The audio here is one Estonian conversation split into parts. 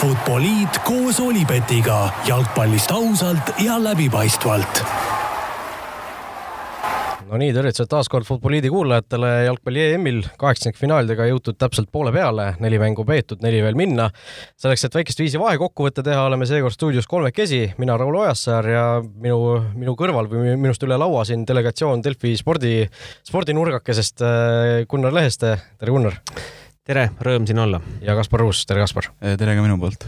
Futboliit koos Olipetiga. Jalgpallist ausalt ja läbipaistvalt. No nii, tervitused taas kord Futboliidi kuulajatele jalgpalli EM-il kaheksandikfinaalidega jõutud täpselt poole peale, neli mängu peetud, neli veel minna. selleks, et väikest viisi vahekokkuvõtte teha, oleme seekord stuudios kolmekesi, mina, Raul Ojasaar ja minu, minu kõrval või minust üle laua siin delegatsioon Delfi spordi, spordinurgakesest äh, Gunnar Leheste, tere Gunnar! Tere, rõõm siin olla! ja Kaspar Ruus, tere Kaspar! tere ka minu poolt!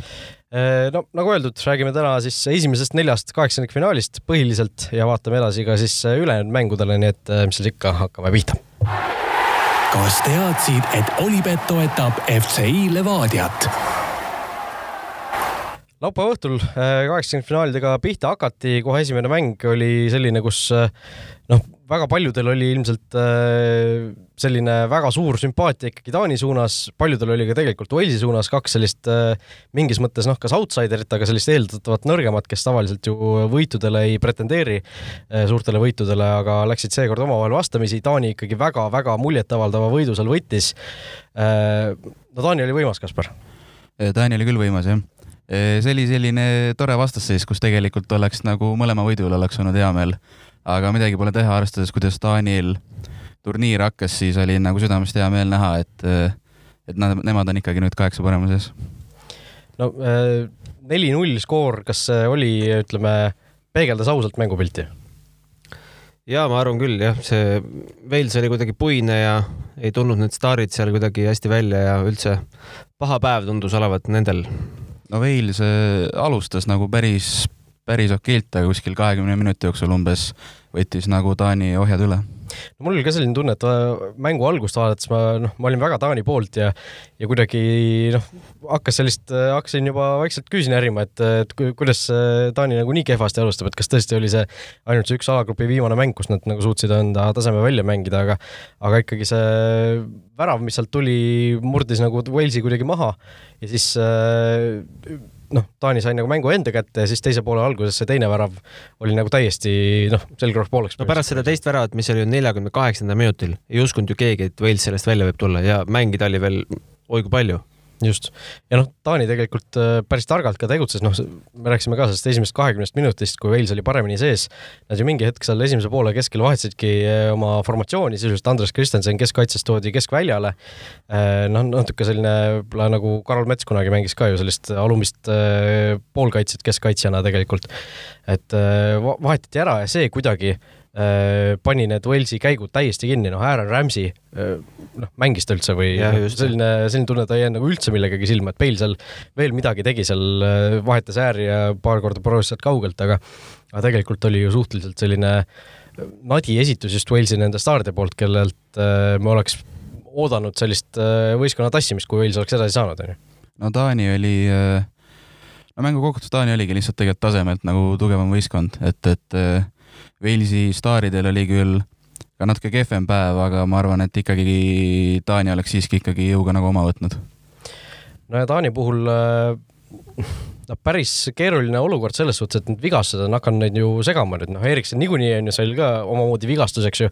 Äh, no nagu öeldud, räägime täna siis esimesest neljast kaheksandikfinaalist põhiliselt ja vaatame edasi ka siis äh, ülejäänud mängudele, nii et äh, mis seal ikka, hakkame pihta. kas teadsid, et Olipet toetab FCI Levadiat? laupäeva õhtul kaheksakümnendfinaalidega pihta hakati, kohe esimene mäng oli selline, kus noh, väga paljudel oli ilmselt äh, selline väga suur sümpaatia ikkagi Taani suunas, paljudel oli ka tegelikult Walesi suunas kaks sellist äh, mingis mõttes noh, kas outsiderit, aga sellist eeldatavat nõrgemat, kes tavaliselt ju võitudele ei pretendeeri, äh, suurtele võitudele, aga läksid seekord omavahel vastamisi, Taani ikkagi väga-väga muljetavaldava võidu seal võttis. no Taani oli võimas, Kaspar? Taani oli küll võimas, jah see oli selline tore vastasseis, kus tegelikult oleks nagu mõlema võidu üle oleks olnud hea meel aga midagi pole teha, arvestades, kuidas Taanil turniir hakkas, siis oli nagu südamest hea meel näha, et, et nad, nemad on ikkagi nüüd kaheksa parema sees. no äh, neli-null skoor, kas see oli, ütleme, peegeldas ausalt mängupilti? ja ma arvan küll jah, see Wales oli kuidagi puine ja ei tulnud need staarid seal kuidagi hästi välja ja üldse paha päev tundus olevat nendel. no Wales äh, alustas nagu päris päris okeilt, aga kuskil kahekümne minuti jooksul umbes võttis nagu Taani ohjad üle. No mul oli ka selline tunne, et äh, mängu algust vaadates ma noh, ma olin väga Taani poolt ja ja kuidagi noh, hakkas sellist, äh, hakkasin juba vaikselt küüsi närima, et, et kuidas Taani nagu nii kehvasti alustab, et kas tõesti oli see ainult see üks alagrupi viimane mäng, kus nad nagu suutsid enda taseme välja mängida, aga aga ikkagi see värav, mis sealt tuli, murdis nagu Walesi kuidagi maha ja siis äh, noh, Taani sai nagu mängu enda kätte ja siis teise poole alguses see teine värav oli nagu täiesti noh, selgroog pooleks. no pärast seda teist väravat, mis oli neljakümne kaheksandal minutil, ei uskunud ju keegi, et Wales sellest välja võib tulla ja mängida oli veel oi kui palju just, ja noh, Taani tegelikult äh, päris targalt ka tegutses, noh, me rääkisime ka sellest esimesest kahekümnest minutist, kui Wales oli paremini sees. Nad ju mingi hetk seal esimese poole keskel vahetasidki äh, oma formatsiooni, sisuliselt Andres Christensen keskkaitses toodi keskväljale. Äh, noh, natuke selline võib-olla nagu Karol Mets kunagi mängis ka ju sellist alumist poolkaitset keskkaitsjana tegelikult. et vahetati ära ja see kuidagi pani need Walesi käigud täiesti kinni, noh, Aaron Ramsey äh, noh, mängis ta üldse või ja, just, selline, selline tunne, ta ei jäänud nagu üldse millegagi silma, et Bale seal veel midagi tegi seal, äh, vahetas ääri ja paar korda proovis sealt kaugelt, aga aga tegelikult oli ju suhteliselt selline nadi esitus just Walesi nende staaride poolt, kellelt me oleks oodanud sellist võistkonna tassimist, kui Wales oleks edasi saanud, on ju. no Taani oli no mängu kokkuvõttes Taani oligi lihtsalt tegelikult tasemelt nagu tugevam võistkond, et, et Walesi staaridel oli küll ka natuke kehvem päev, aga ma arvan, et ikkagi Taani oleks siiski ikkagi jõuga nagu oma võtnud. no ja Taani puhul äh, no päris keeruline olukord selles suhtes, et need vigastused on hakanud neid ju segama nüüd, noh, Erikson niikuinii on ju, sai ka omamoodi vigastus, eks ju.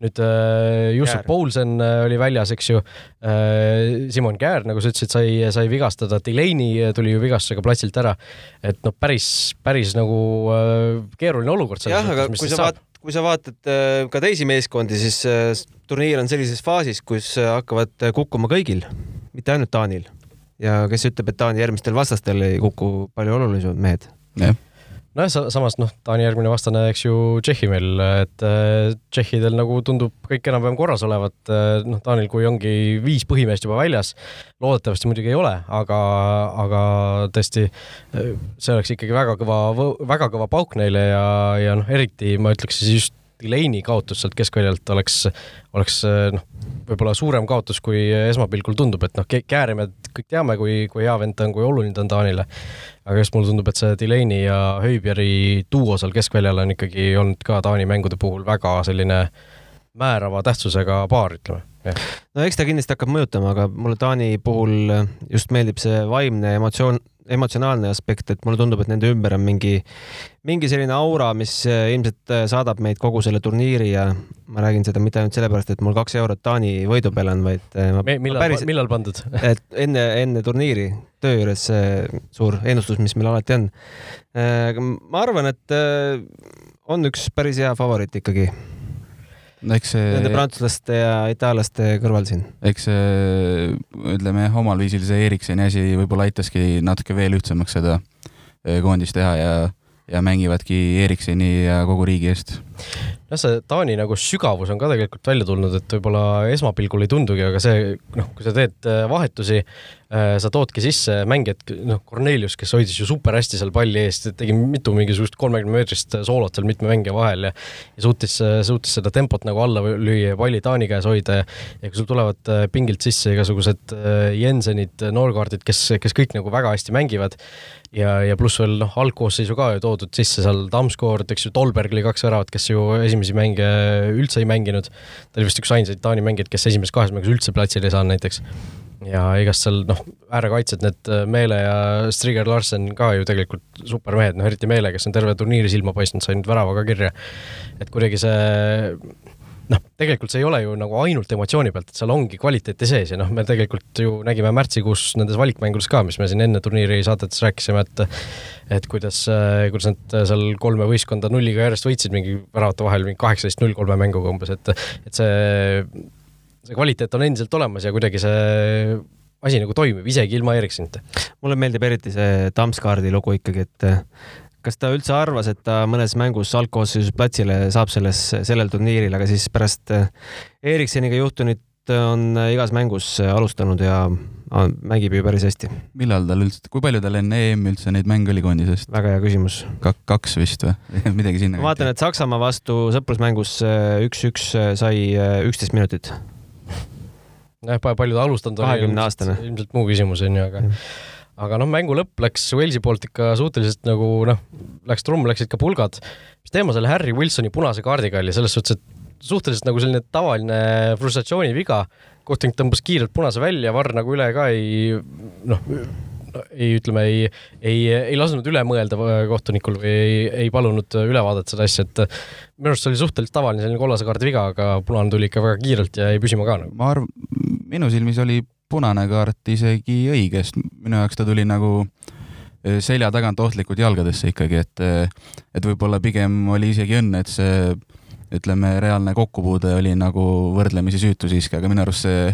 nüüd äh, Jussef Poulsen äh, oli väljas, eks ju äh,. Simon Käär, nagu sa ütlesid, sai, sai vigastada, Delaney tuli ju vigastusega platsilt ära. et noh, päris, päris nagu äh, keeruline olukord. jah, aga kui sa vaatad kui sa vaatad äh, ka teisi meeskondi, siis äh, turniir on sellises faasis, kus äh, hakkavad kukkuma kõigil, mitte ainult Taanil ja kes ütleb, et Taani järgmistel vastastel ei kuku palju olulisemad mehed. jah nojah, samas noh, Taani järgmine vastane, eks ju, Tšehhi meil, et äh, tšehhidel nagu tundub kõik enam-vähem korras olevat, äh, noh, Taanil, kui ongi viis põhimeest juba väljas, loodetavasti muidugi ei ole, aga, aga tõesti, äh, see oleks ikkagi väga kõva, väga kõva pauk neile ja, ja noh, eriti ma ütleks siis just Delaney kaotus sealt keskväljalt oleks, oleks noh, võib-olla suurem kaotus, kui esmapilgul tundub, et noh, Kääri me kõik teame, kui, kui hea vend ta on, kui oluline ta on Taanile. aga just mulle tundub, et see Delaney ja Höibjeri duo seal keskväljal on ikkagi olnud ka Taani mängude puhul väga selline määrava tähtsusega paar, ütleme no eks ta kindlasti hakkab mõjutama, aga mulle Taani puhul just meeldib see vaimne emotsioon, emotsionaalne aspekt, et mulle tundub, et nende ümber on mingi, mingi selline aura, mis äh, ilmselt äh, saadab meid kogu selle turniiri ja ma räägin seda mitte ainult sellepärast, et mul kaks eurot Taani võidu peal on, vaid äh, ma, ma millal päris, millal pandud? et enne, enne turniiri töö juures see suur ennustus, mis meil alati on. ma arvan, et on üks päris hea favoriit ikkagi eks see nende, prantslaste ja itaallaste kõrval siin. eks see ütleme jah, omal viisil see Eriksoni asi võib-olla aitaski natuke veel ühtsemaks seda eh, koondist teha ja, ja mängivadki Eriksoni ja kogu riigi eest. jah, see Taani nagu sügavus on ka tegelikult välja tulnud, et võib-olla esmapilgul ei tundugi, aga see noh, kui sa teed äh, vahetusi, sa toodki sisse mängijad, noh, Cornelius, kes hoidis ju super hästi seal palli eest, tegi mitu mingisugust kolmekümne meetrist soolot seal mitme mängija vahel ja ja suutis, suutis seda tempot nagu alla lüüa ja palli Taani käes hoida ja ja kui sul tulevad äh, pingilt sisse igasugused äh, Jensenid, Norgardid, kes, kes kõik nagu väga hästi mängivad ja, ja pluss veel noh, algkoosseisu ka ju toodud sisse seal Damsgaard, eks ju, Tolberg oli kaks väravat, kes ju esimesi mänge üldse ei mänginud. ta oli vist üks ainsaid Taani mängijaid, kes esimeses kahes mängus üldse platsile ei saanud näiteks. ja igast seal noh, äärekaitsjad, need äh, Meele ja Striger Larsen ka ju tegelikult supermehed, noh eriti Meele, kes on terve turniiri silma paistnud, sai nüüd värava ka kirja. et kuidagi see noh, tegelikult see ei ole ju nagu ainult emotsiooni pealt, et seal ongi kvaliteeti sees ja noh, me tegelikult ju nägime märtsikuus nendes valikmängudes ka, mis me siin enne turniiri saadetes rääkisime, et et kuidas, kuidas nad seal kolme võistkonda nulliga järjest võitsid mingi väravate vahel mingi kaheksateist null kolme mänguga umbes, et et see, see kvaliteet on endiselt olemas ja kuidagi see asi nagu toimib, isegi ilma Ericssonita. mulle meeldib eriti see Damsgaardi lugu ikkagi, et kas ta üldse arvas, et ta mõnes mängus algkoosseisus platsile saab selles, sellel turniiril, aga siis pärast äh, Ericssoniga juhtunit on äh, igas mängus äh, alustanud ja äh, mängib ju päris hästi. millal tal üldse, kui palju tal enne EM-i üldse neid mänge oli koondisest? väga hea küsimus. kaks vist või? midagi sinna. ma vaatan, et Saksamaa vastu sõprusmängus äh, üks-üks sai äh, üksteist minutit. jah, palju ta alustanud oli, 20-aastane. ilmselt muu küsimus on ju, aga aga noh, mängu lõpp läks Walesi poolt ikka suhteliselt nagu noh, läks trumm, läksid ka pulgad. mis teema selle Harry Wilsoni punase kaardiga oli, selles suhtes, et suhteliselt nagu selline tavaline frustratsiooniviga, kohtunik tõmbas kiirelt punase välja, Varr nagu üle ka ei noh, ei ütleme, ei, ei, ei lasknud üle mõelda kohtunikul või ei, ei palunud üle vaadata seda asja, et minu arust see oli suhteliselt tavaline selline kollase kaardi viga, aga punane tuli ikka väga kiirelt ja jäi püsima ka nagu. ma arvan, minu silmis oli punane kaart isegi õige, sest minu jaoks ta tuli nagu eh, selja tagant ohtlikult jalgadesse ikkagi, et et võib-olla pigem oli isegi õnn, et see ütleme, reaalne kokkupuude oli nagu võrdlemisi süütu siiski, aga minu arust see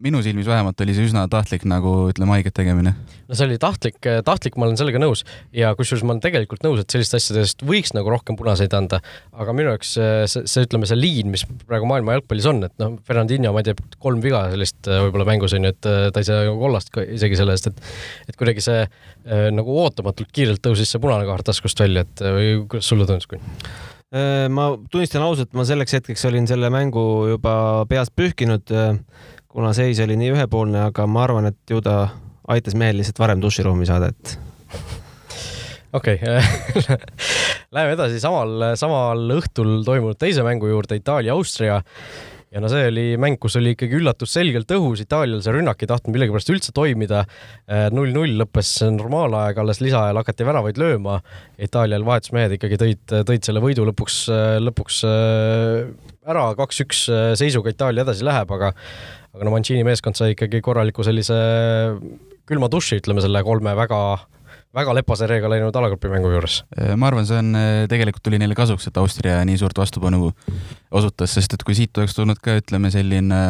minu silmis vähemalt oli see üsna tahtlik nagu ütleme haiget tegemine. no see oli tahtlik, tahtlik, ma olen sellega nõus ja kusjuures ma olen tegelikult nõus, et selliste asjade eest võiks nagu rohkem punaseid anda, aga minu jaoks see, see, see, ütleme, see liin, mis praegu maailma jalgpallis on, et noh, Fernandinho, ma ei tea, kolm viga sellist äh, võib-olla mängus on ju, et äh, ta ei saa nagu kollast isegi selle eest, et et kuidagi see äh, nagu ootamatult kiirelt tõusis see punane kaart taskust välja, et äh, või kuidas sulle tundus, kui? Äh, ma tunnistan ausalt, ma selleks hetkeks olin selle mängu juba peast pühkinud, kuna seis oli nii ühepoolne, aga ma arvan, et ju ta aitas mehel lihtsalt varem duširuumi saada, et okei okay. läheme edasi samal, samal õhtul toimunud teise mängu juurde, Itaalia-Austria ja no see oli mäng, kus oli ikkagi üllatus selgelt õhus, Itaalial see rünnak ei tahtnud millegipärast üldse toimida. null-null lõppes normaalaeg, alles lisaajal hakati väravaid lööma. Itaalial vahetusmehed ikkagi tõid, tõid selle võidu lõpuks, lõpuks äh, ära, kaks-üks seisuga Itaalia edasi läheb, aga aga no Mancini meeskond sai ikkagi korraliku sellise külma duši, ütleme selle kolme väga väga lepase reega läinud alagrupimängu juures. ma arvan, see on, tegelikult tuli neile kasuks, et Austria nii suurt vastupanu osutas, sest et kui siit oleks tulnud ka ütleme selline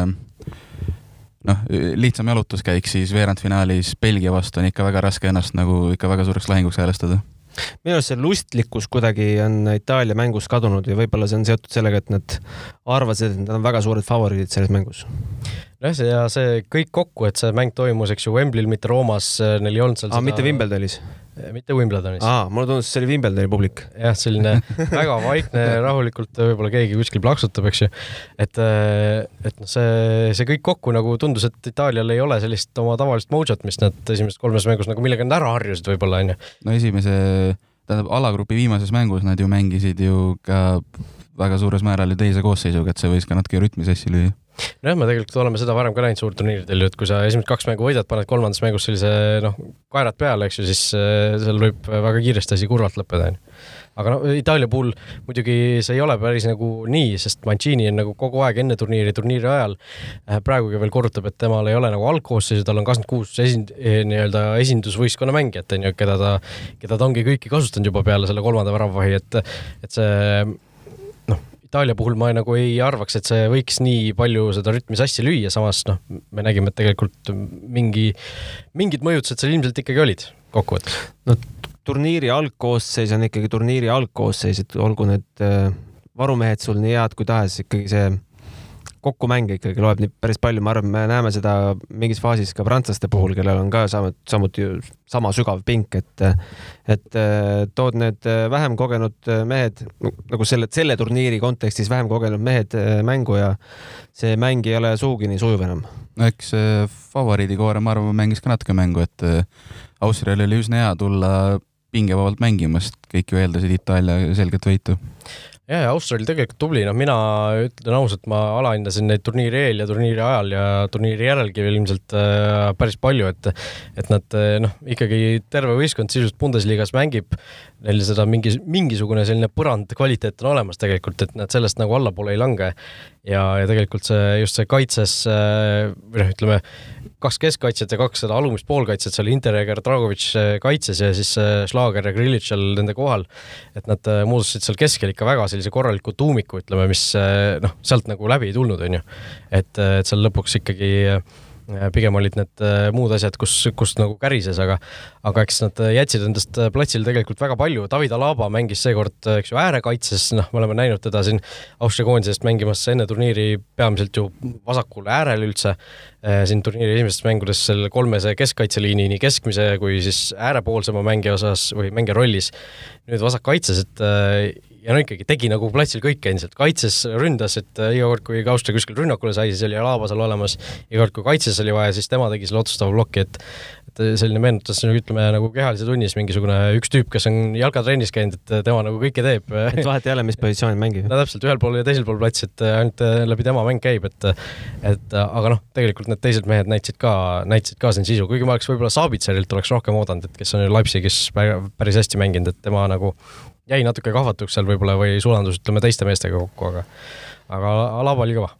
noh, lihtsam jalutuskäik, siis veerandfinaalis Belgia vastu on ikka väga raske ennast nagu ikka väga suureks lahinguks häälestada. minu arust see lustlikkus kuidagi on Itaalia mängus kadunud ja võib-olla see on seotud sellega, et nad arvasid, et nad on väga suured favoriidid selles mängus. jah, see ja see kõik kokku, et see mäng toimus, eks ju, Wembley'l, mitte Roomas, neil ei olnud seal aa, mitte. Wimbledonis? mitte Wimbledonis. aa, mulle tundus, see oli Wimbledoni publik. jah, selline väga vaikne, rahulikult võib-olla keegi kuskil plaksutab, eks ju. et, et noh, see, see kõik kokku nagu tundus, et Itaalial ei ole sellist oma tavalist mojot, mis nad esimeses kolmes mängus nagu, millega nad ära harjusid võib-olla onju. no esimese, tähendab alagrupi viimases mängus nad ju mängisid ju ka väga suures määral ju teise koosseisuga, et see võis ka natuke rütmi sassi lüüa. nojah, me tegelikult oleme seda varem ka näinud suurturniiridel ju, et kui sa esimesed kaks mängu võidad, paned kolmandas mängus sellise noh, kaerad peale, eks ju, siis äh, seal võib väga kiiresti asi kurvalt lõppeda, onju. aga no Itaalia puhul muidugi see ei ole päris nagu nii, sest Mancini on nagu kogu aeg enne turniiri, turniiri ajal äh, praegugi veel korrutab, et temal ei ole nagu algkoosseisu, tal on kakskümmend kuus esind-, nii-öelda esindusvõistkonna mängijat, onju, keda ta, keda ta ongi kõiki kasutanud juba peale selle kolmanda väravavahi, et, et see noh, Itaalia puhul ma nagu ei arvaks, et see võiks nii palju seda rütmi sassi lüüa, samas noh, me nägime, et tegelikult mingi, mingid mõjutused seal ilmselt ikkagi olid kokkuvõttes. no turniiri algkoosseis on ikkagi turniiri algkoosseis, et olgu need äh, varumehed sul nii head kui tahes, ikkagi see kokkumäng ikkagi loeb nii päris palju, ma arvan, me näeme seda mingis faasis ka prantslaste puhul, kellel on ka samu- samuti ju sama sügav pink, et et äh, tood need äh, vähem kogenud äh, mehed nagu selle, selle turniiri kontekstis vähem kogenud mehed mängu ja see mäng ei ole sugugi nii sujuv enam. no eks favoriidikoore, ma arvan, mängis ka natuke mängu, et Austrial oli üsna hea tulla pingevabalt mängima, sest kõik ju eeldasid Itaalia selget võitu. ja, ja Austria oli tegelikult tubli, noh, mina ütlen ausalt, ma alahindasin neid turniiri eel ja turniiri ajal ja turniiri järelgi veel ilmselt äh, päris palju, et et nad äh, noh, ikkagi terve võistkond sisuliselt Bundesliga-s mängib, neil seda mingi, mingisugune selline põrand kvaliteet on olemas tegelikult, et nad sellest nagu allapoole ei lange. Ja, ja tegelikult see just see kaitses äh, või noh, ütleme kaks keskkaitset ja kaks seda alumist poolkaitset seal Intereger, Dragovic äh, kaitses ja siis äh, Schlager ja Grilic seal nende kohal. et nad äh, moodustasid seal keskel ikka väga sellise korraliku tuumiku, ütleme, mis noh, sealt nagu läbi ei tulnud, onju. et, et seal lõpuks ikkagi pigem olid need äh, muud asjad, kus, kus nagu kärises, aga aga eks nad jätsid endast äh, platsil tegelikult väga palju, David Alaba mängis seekord, eks ju, äärekaitses, noh, me oleme näinud teda siin Austria koondisest mängimas enne turniiri peamiselt ju vasakul äärel üldse, siin turniiri esimestes mängudes selle kolmese keskkaitseliini nii keskmise kui siis äärepoolsema mängija osas või mängija rollis, nüüd vasakkaitses, et äh, ja no ikkagi tegi nagu platsil kõike endiselt, kaitses, ründas, et äh, iga kord, kui Austria kuskil rünnakule sai, siis oli Alaba seal olemas, iga kord, kui kaitses oli vaja, siis tema tegi selle otsustava ploki, et et selline meenutas nagu ütleme nagu kehalise tunnis mingisugune üks tüüp, kes on jalkatrennis käinud, et tema nagu kõike teeb. et vahet ei ole, mis positsioonil mängib. no täpselt, ühel pool ja teisel pool platsi, et ainult äh, läbi tema mäng käib, et et äh, aga noh, tegelikult need teised mehed näitasid ka, näitasid ka siin sisu, kuigi ma oleks võib-olla Sabitserilt oleks rohkem oodanud, et kes on ju Leipzigis pä- päris hästi mänginud, et tema nagu jäi natuke kahvatuks seal võib-olla või sulandus, ütleme teiste meestega kokku, aga aga Alaba oli kõva.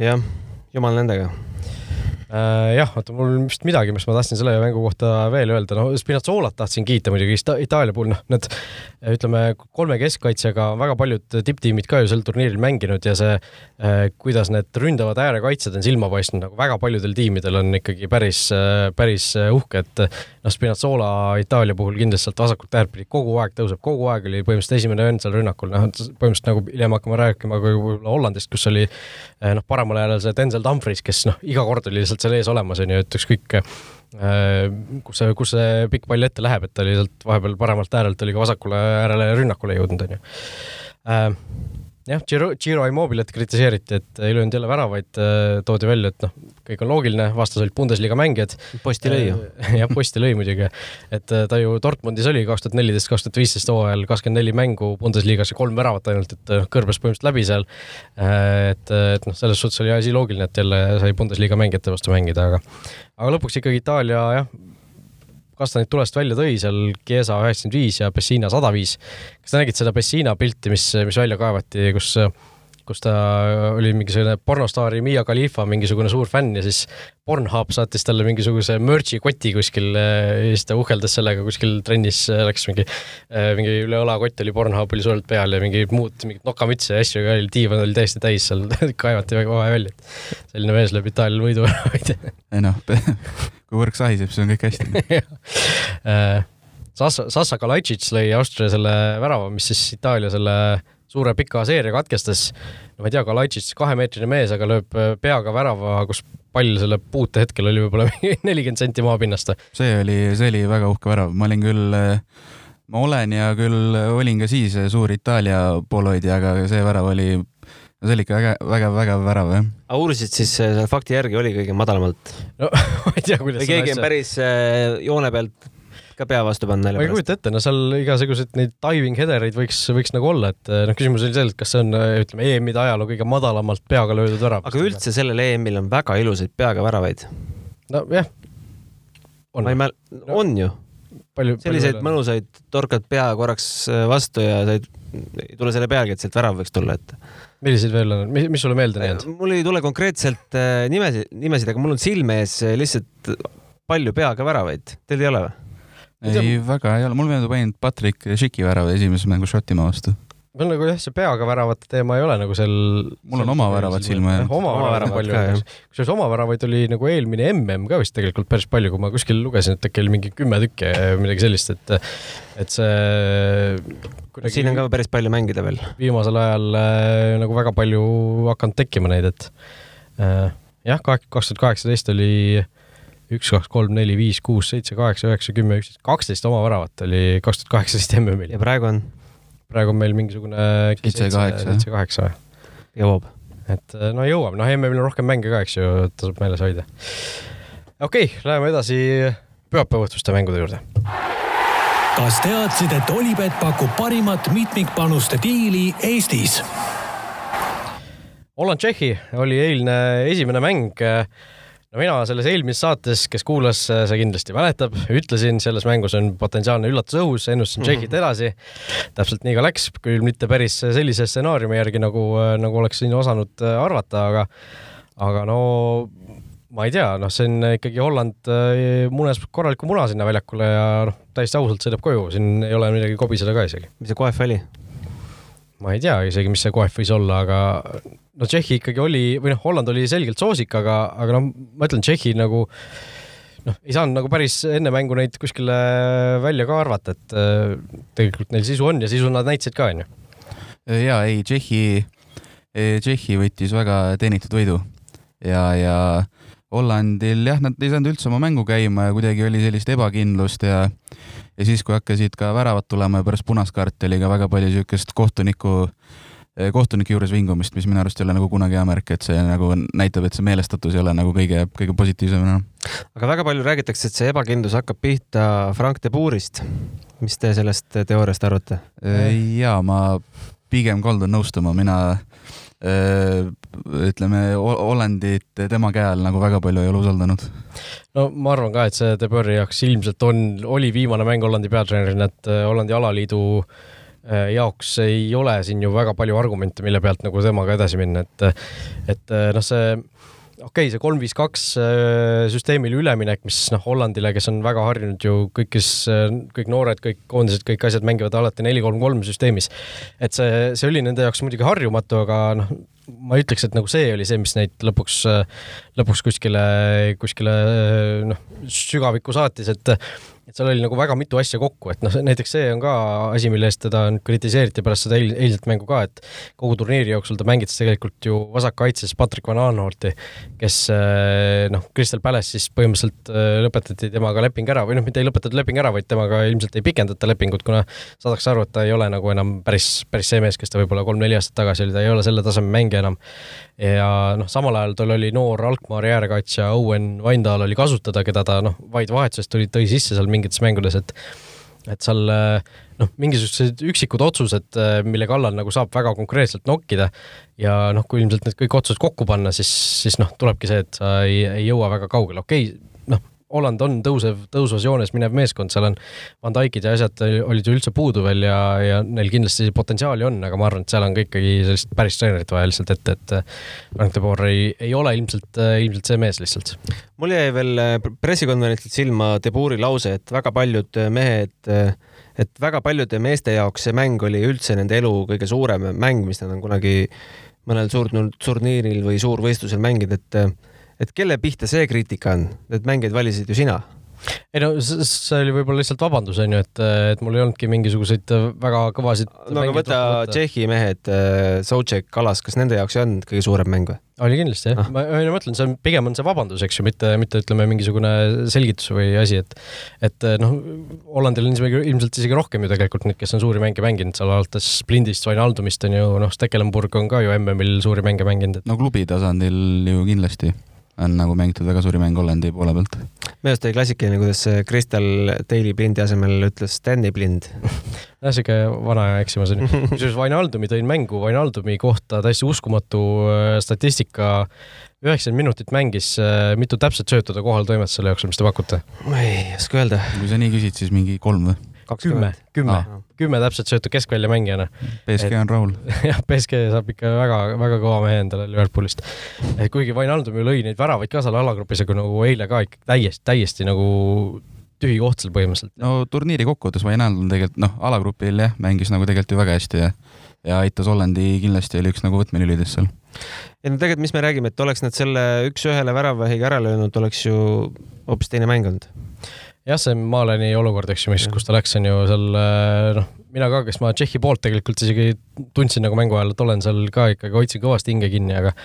jah, jumal nendega. Äh, jah, oota mul vist midagi, mis ma tahtsin selle mängu kohta veel öelda, no Spinazzolat tahtsin kiita muidugi Ita Itaalia puhul, noh, need ütleme kolme keskkaitsjaga on väga paljud tipptiimid ka ju sel turniiril mänginud ja see, kuidas need ründavad äärekaitsjad on silma paistnud, nagu väga paljudel tiimidel on ikkagi päris, päris uhke, et noh, Spinazzola Itaalia puhul kindlasti sealt vasakult äärt pidi kogu aeg tõuseb, kogu aeg oli põhimõtteliselt esimene vend seal rünnakul, noh, põhimõtteliselt nagu hiljem hakkame rääkima ka võib-olla Hollandist, kus oli noh, paremal äärel see Denzel Dumfries, kes noh, iga kord oli lihtsalt seal ees olemas, on ju, et ükskõik kus see, kus see pikk pall ette läheb, et ta oli sealt vahepeal paremalt äärelt oli ka vasakule äärele rünnakule jõudnud, on ju jah, Giro, Giro Immobilet kritiseeriti, et ei löönud jälle väravaid, toodi välja, et noh, kõik on loogiline, vastas olid Bundesliga mängijad. posti lõi ju. jah, posti lõi muidugi, et ta ju Dortmundis oli kaks tuhat neliteist, kaks tuhat viisteist hooajal kakskümmend neli mängu Bundesliga's ja kolm väravat ainult, et kõrbes põhimõtteliselt läbi seal. et, et noh, selles suhtes oli asi loogiline, et jälle sai Bundesliga mängijate vastu mängida, aga aga lõpuks ikkagi Itaalia jah, kastanid tulest välja tõi seal Chiesa üheksakümmend viis ja Pessina sada viis. kas sa nägid seda Pessina pilti, mis, mis välja kaevati, kus, kus ta oli mingisugune pornostaari Miia Khalifa mingisugune suur fänn ja siis Pornhub saatis talle mingisuguse merch'i koti kuskil ja siis ta uhkeldas sellega kuskil trennis, läks mingi, mingi üle õla kott oli Pornhub oli suurelt peal ja mingi muud, mingit nokamütse ja asju ka oli, diivan oli täiesti täis seal, kaevati väga kohe välja, selline mees lööb Itaalial võidu ära, ma ei tea. ei noh, kui võrk sahiseb, siis on kõik hästi. Sassa, Sassa Kalajdzic lõi Austria selle värava, mis siis Itaalia selle suure pika seeria katkestas. no ma ei tea, Kalajdzic kahemeetrine mees, aga lööb peaga värava, kus pall selle puutehetkel oli võib-olla nelikümmend senti maapinnast. see oli, see oli väga uhke värav, ma olin küll, ma olen ja küll olin ka siis suur Itaalia poolehoidja, aga see värav oli, see oli ikka väga, väga vägev värav jah. aga uurisid siis äh, selle fakti järgi oli kõige madalamalt no ma ei tea, kuidas või keegi on päris äh, joone pealt ka pea vastu panna ma ei kujuta ette, no seal igasuguseid neid diving header'id võiks, võiks nagu olla, et noh, küsimus oli selles, et kas see on, ütleme, EM-ide ajaloo kõige madalamalt peaga löödud värav. aga üldse sellel EM-il on väga ilusaid peaga väravaid. nojah. on ma ei mäl-, on ju, palju, selliseid mõnusaid, torkad pea korraks äh, vastu ja sa ei, tule selle pealegi, et sealt värav võiks tulla, et milliseid veel on, mis, mis sulle meelde on jäänud? mul ei tule konkreetselt nimesid, nimesid, aga mul on silme ees lihtsalt palju peaga väravaid. Teil ei ole või? ei, väga ei ole, mulle meenub ainult Patrick Schicki värav esimeses mängus Šotimaa vastu. mul nagu jah, see peaga väravate teema ei ole nagu seal. Mul on oma väravad silma jäänud. oma Oma väravad palju ka, jah.. kusjuures oma väravaid oli nagu eelmine mm ka vist tegelikult päris palju, kui ma kuskil lugesin, et äkki oli mingi kümme tükki, midagi sellist, et, et see siin on ka päris palju mängida veel. viimasel ajal äh, nagu väga palju hakanud tekkima neid, et äh, jah, kaks tuhat kaheksateist oli üks, kaks, kolm, neli, viis, kuus, seitse, kaheksa, üheksa, kümme, üksteist, kaksteist oma väravat oli kaks tuhat kaheksateist MM-il ja. praegu on, praegu on meil mingisugune Seitse, kaheksa, seitse, kaheksa jõuab. et äh, no jõuab, noh, MM-il on rohkem mänge ka, eks ju, tasub meeles hoida. okei okay,, läheme edasi pühapäeva õhtuste mängude juurde. kas teadsid, et Olipet pakub parimat mitmikpanuste diili Eestis? Holland-Tšehhi oli eilne esimene mäng. No mina selles eelmises saates, kes kuulas, see kindlasti mäletab, ütlesin, selles mängus on potentsiaalne üllatus õhus, ennustasin Tšehhit edasi. täpselt nii ka läks, küll mitte päris sellise stsenaariumi järgi, nagu, nagu oleks siin osanud arvata, aga aga no ma ei tea, noh, see on ikkagi Holland äh, munes korraliku muna sinna väljakule ja noh, täiesti ausalt sõidab koju, siin ei ole midagi kobiseda ka isegi. mis see koef oli? Ma ei tea isegi, mis see koef võis olla, aga no Tšehhi ikkagi oli või noh, Holland oli selgelt soosik, aga, aga noh, ma ütlen, Tšehhi nagu noh, ei saanud nagu päris enne mängu neid kuskile välja ka arvata, et äh, tegelikult neil sisu on ja sisu nad näitasid ka, onju. ja ei, Tšehhi, Tšehhi võttis väga teenitud võidu ja, ja Hollandil jah, nad ei saanud üldse oma mängu käima ja kuidagi oli sellist ebakindlust ja ja siis, kui hakkasid ka väravad tulema ja pärast punast kaarti oli ka väga palju niisugust kohtuniku, kohtuniku juures vingumist, mis minu arust ei ole nagu kunagi hea märk, et see nagu näitab, et see meelestatus ei ole nagu kõige, kõige positiivsem enam. aga väga palju räägitakse, et see ebakindlus hakkab pihta Frank de Boerist. mis te sellest teooriast arvate? ja ma pigem kaldun nõustuma, mina öö, ütleme, Hollandit tema käe all nagu väga palju ei ole usaldanud. no ma arvan ka, et see De Boeri jaoks ilmselt on, oli viimane mäng Hollandi peatreenerina, et äh, Hollandi alaliidu äh, jaoks ei ole siin ju väga palju argumente, mille pealt nagu temaga edasi minna, et et äh, noh, see okei okay,, see kolm, viis, kaks äh, süsteemile üleminek, mis noh, Hollandile, kes on väga harjunud ju kõigis, kõik noored, kõik koondised, kõik asjad mängivad alati neli, kolm, kolm süsteemis. et see, see oli nende jaoks muidugi harjumatu, aga noh, ma ütleks, et nagu see oli see, mis neid lõpuks, lõpuks kuskile, kuskile noh, sügavikku saatis, et et seal oli nagu väga mitu asja kokku, et noh, näiteks see on ka asi, mille eest teda kritiseeriti pärast seda eil, eilset mängu ka, et kogu turniiri jooksul ta mängitas tegelikult ju vasakkaitses Patrick Van Aanholti, kes eh, noh, Crystal Palace siis põhimõtteliselt eh, lõpetati temaga leping ära või noh, mitte ei lõpetatud leping ära, vaid temaga ilmselt ei pikendata lepingut, kuna saadakse aru, et ta ei ole nagu enam päris, päris see mees, kes ta võib-olla kolm-neli aastat tagasi oli, ta ei ole selle taseme mängija enam. Ja noh, samal ajal tal oli noor Alkmaari äärekaitsja Owen Vaindaal oli kasutada, keda ta noh, vaid vahetusest tuli, tõi sisse seal mingites mängudes, et et seal noh, mingisugused üksikud otsused, mille kallal nagu saab väga konkreetselt nokkida ja noh, kui ilmselt need kõik otsused kokku panna, siis, siis noh, tulebki see, et sa ei, ei jõua väga kaugele, okei okay,, noh, Holland on tõusev, tõusvas joones minev meeskond, seal on Van Dijkid ja asjad olid ju üldse puudu veel ja, ja neil kindlasti potentsiaali on, aga ma arvan, et seal on ka ikkagi sellist päris treenerit vaja lihtsalt ette, et Frank de Boer ei, ei ole ilmselt, ilmselt see mees lihtsalt. mul jäi veel äh, pressikonverentsilt silma De Boeri lause, et väga paljud äh, mehed, et väga paljude meeste jaoks see mäng oli üldse nende elu kõige suurem mäng, mis nad on kunagi mõnel suurturniiril või suurvõistlusel mänginud, et et kelle pihta see kriitika on, need mängijad valisid ju sina ei no see oli võib-olla lihtsalt vabandus on ju, et, et mul ei olnudki mingisuguseid väga kõvasid no aga võta Tšehhi mehed, Sotšek, Kalas, kas nende jaoks ei olnud kõige suurem mäng või? oli kindlasti jah Ah. ma, ma mõtlen, see on pigem on see vabandus, eks ju, mitte, mitte ütleme mingisugune selgitus või asi, et et noh, Hollandil on isegi ilmselt isegi rohkem ju tegelikult neid, kes on suuri mänge mänginud seal alates Splindist, Wijnaldumist on ju noh, Stekelenburg on ka ju MM-il suuri mänge mänginud, et no klubi tasandil ju kindlasti on nagu mängitud väga suuri mänge Hollandi poole pealt. minu arust oli klassikaline, kuidas Crystal Daily Blindi asemel ütles Stanley Blind. jah, siuke vana aja eksimus on ju. kusjuures Vainaldumi tõin mängu, Vainaldumi kohta täiesti uskumatu äh, statistika. üheksakümmend minutit mängis, äh, mitu täpset söötu ta kohal toimetas selle jooksul, mis te pakute? ma ei oska öelda. kui sa nii küsid, siis mingi kolm või? Kümme, kümme kümme täpset söötu keskvälja mängijana. BSG on rahul. jah, BSG saab ikka väga, väga kõva mehe endale Liverpoolist. kuigi Vainaldum ju lõi neid väravaid ka seal alagrupis, aga nagu eile ka ikka täiesti, täiesti nagu tühi koht seal põhimõtteliselt. no turniiri kokkuvõttes Vainaldum tegelikult noh, alagrupil jah, mängis nagu tegelikult ju väga hästi ja ja aitas Hollandi kindlasti oli üks nagu võtmelülidest seal. ei no tegelikult, mis me räägime, et oleks nad selle üks-ühele väravahiga ära löönud, oleks ju hoopis teine mäng olnud. Jah, see Maleni olukord, eks ju, mis, kus ta läks, on ju seal noh, mina ka, kes ma Tšehhi poolt tegelikult isegi tundsin nagu mängu ajal, et olen seal ka ikkagi, hoidsin kõvasti hinge kinni, aga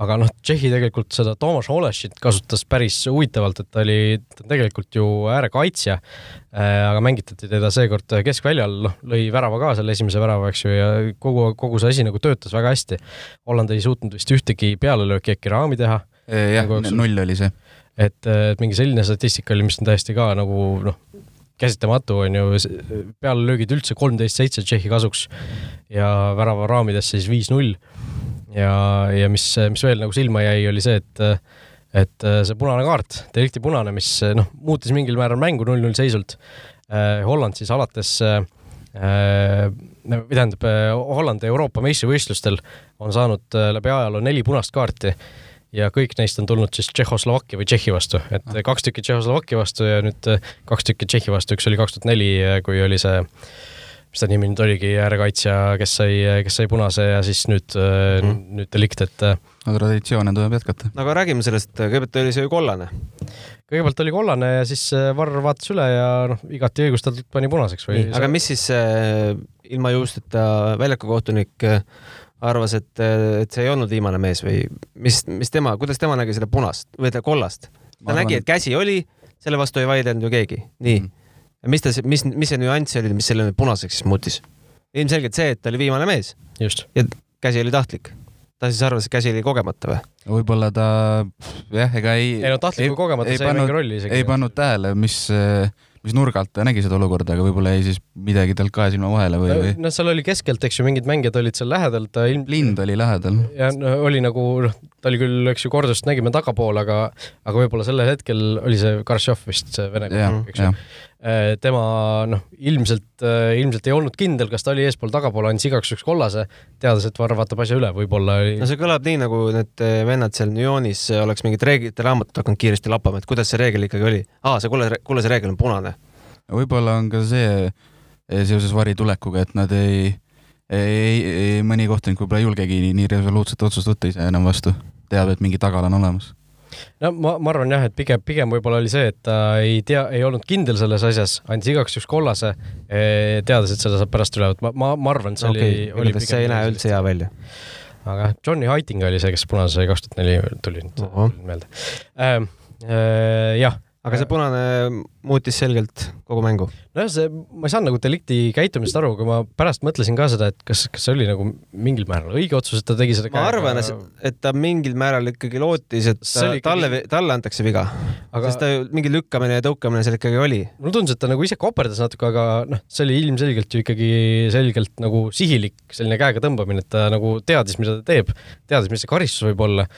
aga noh, Tšehhi tegelikult seda Toomas Olešit kasutas päris huvitavalt, et ta oli, tegelikult ju äärekaitsja äh,, aga mängitati teda seekord keskväljal, noh, lõi värava ka selle esimese värava, eks ju, ja kogu, kogu see asi nagu töötas väga hästi. Holland ei suutnud vist ühtegi pealelööki äkki raami teha jah, Mängu jooksul. null oli see. Et, et mingi selline statistika oli, mis on täiesti ka nagu noh, käsitamatu on ju, pealelöögid üldse kolmteist seitse Tšehhi kasuks ja värava raamidesse siis viis-null. ja, ja mis, mis veel nagu silma jäi, oli see, et et see punane kaart, delikti punane, mis noh, muutis mingil määral mängu null-null seisult. Holland siis alates või tähendab, Holland Euroopa meistrivõistlustel on saanud läbi ajaloo neli punast kaarti ja kõik neist on tulnud siis Tšehhoslovakkia või Tšehhi vastu, et kaks tükki Tšehhoslovakkia vastu ja nüüd äh, kaks tükki Tšehhi vastu, üks oli kaks tuhat neli, kui oli see, mis ta nimi nüüd oligi, äärekaitsja, kes sai, kes sai punase ja siis nüüd mm, -hmm. nüüd delikt, et äh, no traditsioone tuleb jätkata. aga räägime sellest, kõigepealt oli see ju kollane. kõigepealt oli kollane ja siis äh, Varr vaatas üle ja noh, igati õigustatult pani punaseks või? aga mis siis äh, ilma juusteta väljakukohtunik äh, arvas, et, et see ei olnud viimane mees või mis, mis tema, kuidas tema nägi seda punast või ta kollast? ta Ma nägi, arvan, et käsi oli, selle vastu ei vaielnud ju keegi, nii mm.. mis ta, mis, mis see nüanss oli, mis selle punaseks siis muutis? ilmselgelt see, et ta oli viimane mees just. ja käsi oli tahtlik. ta siis arvas, et käsi oli kogemata või? võib-olla ta jah, ega ei. ei no tahtliku kogemata sai pannud, mingi rolli isegi. ei pannud tähele, mis, mis nurga alt ta nägi seda olukorda, aga võib-olla jäi siis midagi talt kahe silma vahele või, või no seal oli keskelt, eks ju, mingid mängijad olid seal lähedal, ta ilm-. lind oli lähedal. ja no, oli nagu noh, ta oli küll, eks ju, kordust nägime tagapool, aga, aga võib-olla sellel hetkel oli see Karšov vist see vene kodanik, eks ju tema noh, ilmselt, ilmselt ei olnud kindel, kas ta oli eespool, tagapool, andis igaks juhuks kollase, teades, et Varr vaatab asja üle, võib-olla oli no see kõlab nii, nagu need vennad seal Nyonis oleks mingit reeglite raamatut hakanud kiiresti lappama, et kuidas see reegel ikkagi oli. aa, see kuule, see reegel on punane. võib-olla on ka see seoses Vari tulekuga, et nad ei, ei, ei, mõni kohtunik võib-olla ei julgegi nii, nii resoluutset otsust võtta ise enam vastu, teab, et mingi tagala on olemas. No ma, ma arvan jah, et pigem, pigem võib-olla oli see, et ta ei tea, ei olnud kindel selles asjas, andis igaks juhuks kollase, teades, et seda saab pärast üle võtta, ma, ma, ma arvan, see okei oli, oli igatahes see ei näe üldse hea välja. aga jah, Johnny Heiting oli see, kes punase sai kaks tuhat neli, tuli nüüd Ohoh. meelde ähm,. Äh, jah, aga see punane muutis selgelt kogu mängu. nojah, see, ma ei saanud nagu delikti käitumisest aru, aga ma pärast mõtlesin ka seda, et kas, kas see oli nagu mingil määral õige otsus, et ta tegi seda ma arvan, et ta mingil määral ikkagi lootis, et ta, ikkagi- talle, talle antakse viga aga aga..., sest ta ju mingi lükkamine ja tõukamine seal ikkagi oli. mulle tundus, et ta nagu ise koperdas natuke, aga noh, see oli ilmselgelt ju ikkagi selgelt nagu sihilik selline käega tõmbamine, et ta nagu teadis, mida ta teeb, teadis, mis see karistus võib olla.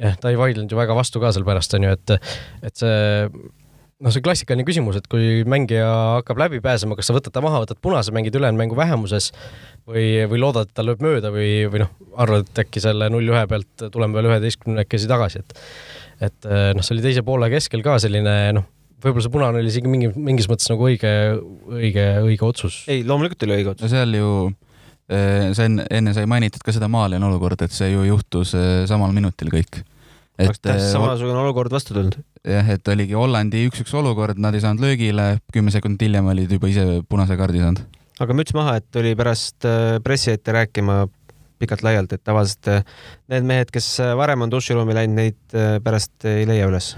jah, ta ei vaidlenud ju väga vastu ka seal pärast onju, et, et see noh, see klassikaline küsimus, et kui mängija hakkab läbi pääsema, kas sa võtad ta maha, võtad punase, mängid ülejäänud mängu vähemuses või, või loodad, et ta lööb mööda või, või noh, arvad, et äkki selle null-ühe pealt tuleme veel üheteistkümnekesi tagasi, et et noh, see oli teise poole keskel ka selline noh, võib-olla see punane oli isegi mingi, mingis mõttes nagu õige, õige, õige otsus. ei, loomulikult oli õige otsus. no seal ju eh, see enne, enne sai mainitud ka seda Malian olukorda, et see ju juhtus eh, samal minutil kõik. oleks täpselt samasugune olukord vastu tulnud. jah, et oligi Hollandi üks-üks olukord, nad ei saanud löögile, kümme sekundit hiljem olid juba ise punase kaardi saanud. aga müts maha, et tuli pärast äh, pressi ette rääkima pikalt-laialt, et tavaliselt äh, need mehed, kes äh, varem on duširuumi läinud, neid äh, pärast ei leia üles.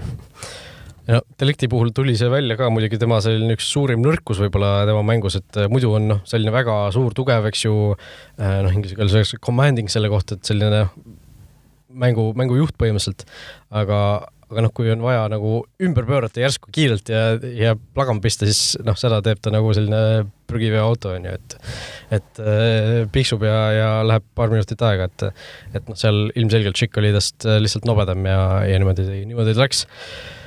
Ja Delikti puhul tuli see välja ka muidugi tema selline üks suurim nõrkus võib-olla tema mängus, et eh, muidu on noh, selline väga suur, tugev, eks ju, noh, inglise keeles öeldakse commanding selle kohta, et selline mängu, mängujuht põhimõtteliselt, aga, aga noh, kui on vaja nagu ümber pöörata järsku kiirelt ja, ja plagama pista, siis noh, seda teeb ta nagu selline prügiveoauto on ju, et et äh, piksub ja, ja läheb paar minutit aega, et et noh, seal ilmselgelt Chick oli tast äh, lihtsalt nobedam ja, ja niimoodi, niimoodi ta läks. äh,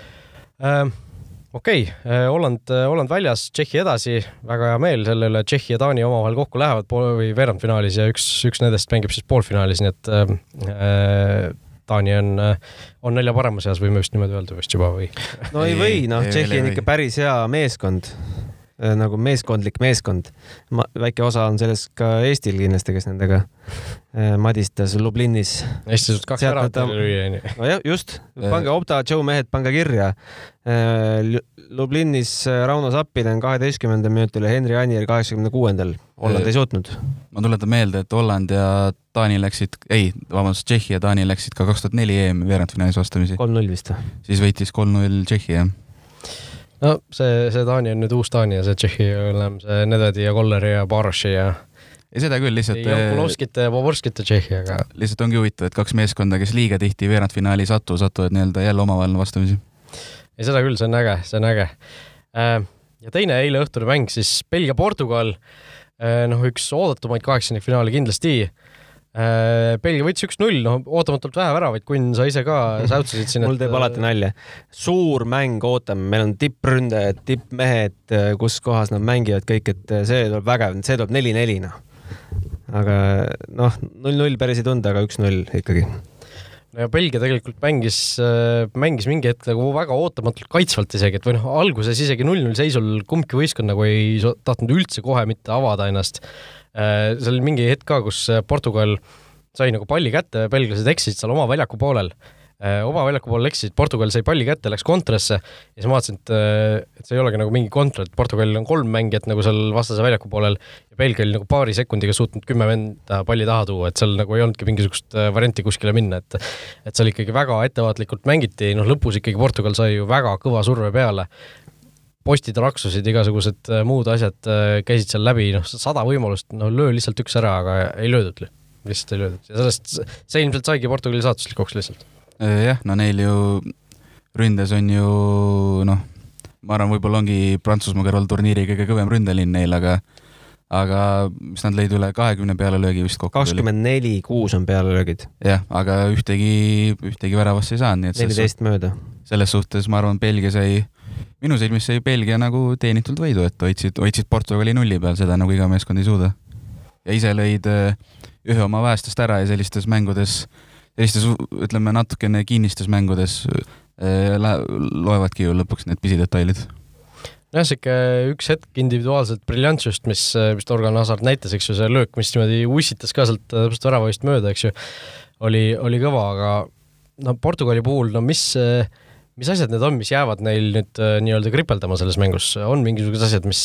okei okay,, Holland, Holland väljas, Tšehhi edasi, väga hea meel selle üle, Tšehhi ja Taani omavahel kokku lähevad pool või veerandfinaalis ja üks, üks nendest mängib siis poolfinaalis, nii et äh, Taani on, on nelja parema seas, võime vist niimoodi öelda vist juba või? no ei Ei, või, noh, Tšehhi on ikka päris hea meeskond. Nagu meeskondlik meeskond. väike osa on selles ka Eestil kindlasti, kes nendega äh, madistas Lublinis. hästi suht kaks ära ta- lüüa, onju. nojah, just, pange Opta, Joe mehed, pange kirja. Lublinis äh, Rauno Sappinen kaheteistkümnendal minutil ja Henri Anier kaheksakümne kuuendal. Holland Äh, ei suutnud. ma tuletan meelde, et Holland ja Taani läksid, ei, vabandust, Tšehhi ja Taani läksid ka kaks tuhat neli EM-i veerandfinaalis vastamisi, kolm-null vist või? siis võitis kolm-null Tšehhi, jah. No see, see Taani on nüüd uus Taani ja see Tšehhi on see Nedvedi ja Kolleri ja Baroši ja ja seda küll, lihtsalt ei Jankulovskit ja Poborskit ja Tšehhi, aga lihtsalt ongi huvitav, et kaks meeskonda, kes liiga tihti veerandfinaali ei satu, satuvad nii-öelda jälle omavahel vastamisi. ei, seda küll, see on äge, see on äge. ja teine eileõhtune mäng siis Belgia-Portugal, noh, üks oodatumaid kaheksandikfinaale kindlasti. Belgia võitis üks-null, noh, ootamatult vähe väravaid, Kunn, sa ise ka säutsasid siin. mul teeb alati nalja. suur mäng ootame, meil on tippründajad, tippmehed, kus kohas nad mängivad kõik, et see tuleb vägev, see tuleb neli-neli, noh. aga noh, null-null päris ei tundu, aga üks-null ikkagi. no ja Belgia tegelikult mängis, mängis mingi hetk nagu väga ootamatult kaitsvalt isegi, et või noh, alguses isegi null-null seisul kumbki võistkond nagu ei tahtnud üldse kohe mitte avada ennast. Seal oli mingi hetk ka, kus Portugal sai nagu palli kätte, belglased eksisid seal oma väljaku poolel. oma väljaku poolel eksisid, Portugal sai palli kätte, läks kontrasse ja siis ma vaatasin, et, et see ei olegi nagu mingi kontra, et Portugalil on kolm mängijat nagu seal vastase väljaku poolel ja Belgia oli nagu paari sekundiga suutnud kümme venda palli taha tuua, et seal nagu ei olnudki mingisugust äh, varianti kuskile minna, et et seal ikkagi väga ettevaatlikult mängiti, noh lõpus ikkagi Portugal sai ju väga kõva surve peale. Postid raksusid, igasugused äh, muud asjad äh, käisid seal läbi, noh sada võimalust, no löö lihtsalt üks ära, aga ei löödud, lihtsalt ei löödud ja sellest, see ilmselt saigi Portugali saatuslikuks lihtsalt. jah, no neil ju ründes on ju noh, ma arvan, võib-olla ongi Prantsusmaa kõrval turniiri kõige kõvem ründelinn neil, aga aga mis nad lõid üle kahekümne pealelöögi vist kokku? kakskümmend neli, kuus on pealelöögid, jah, aga ühtegi, ühtegi väravasse ei saanud, nii et selles, neliteist mööda. selles suhtes ma arvan, Belgia sai, minu silmis sai Belgia nagu teenitud võidu, et hoidsid, hoidsid Portugali nulli peal, seda nagu iga meeskond ei suuda. ja ise lõid äh, ühe oma väestest ära ja sellistes mängudes, sellistes ütleme natukene kinnistes mängudes lä- loevadki ju lõpuks need pisidetailid. jah, sihuke üks hetk individuaalset briljantsust, mis, mis Torgan Hazard näitas, eks ju, see löök, mis niimoodi ussitas ka sealt äh, täpselt väravavist mööda, eks ju, oli, oli kõva, aga no Portugali puhul, no mis, mis asjad need on, mis jäävad neil nüüd äh, nii-öelda kripeldama selles mängus, on mingisugused asjad, mis,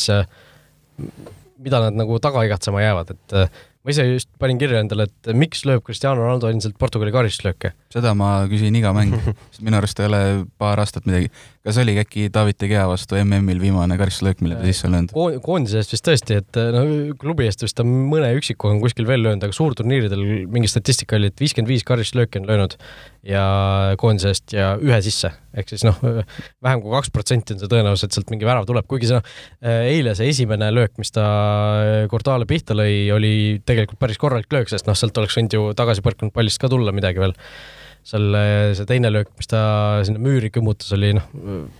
mida nad nagu taga igatsema jäävad, et äh, ma ise just panin kirja endale, et miks lööb Cristiano Ronaldo endiselt Portugali karistuslööke. seda ma küsin iga mäng, sest minu arust ei ole paar aastat midagi. Kas oligi äkki David De Gea vastu MM-il viimane karistuslöök, mille ta sisse on löönud? Ko- koondise eest vist tõesti, et no klubi eest vist ta mõne üksiku on kuskil veel löönud, aga suurturniiridel mingi statistika oli, et viiskümmend viis karistuslööki on löönud ja koondise eest ja ühe sisse, ehk siis noh, vähem kui kaks protsenti on see tõenäosus, et sealt mingi värav tuleb, kuigi see noh, eile see esimene löök, mis ta Courtois'le pihta lõi, oli tegelikult päris korralik löök, sest noh, sealt oleks võinud ju tagasi põrkunud pallist ka tulla midagi veel seal see teine löök, mis ta sinna müüri kõmmutas, oli noh,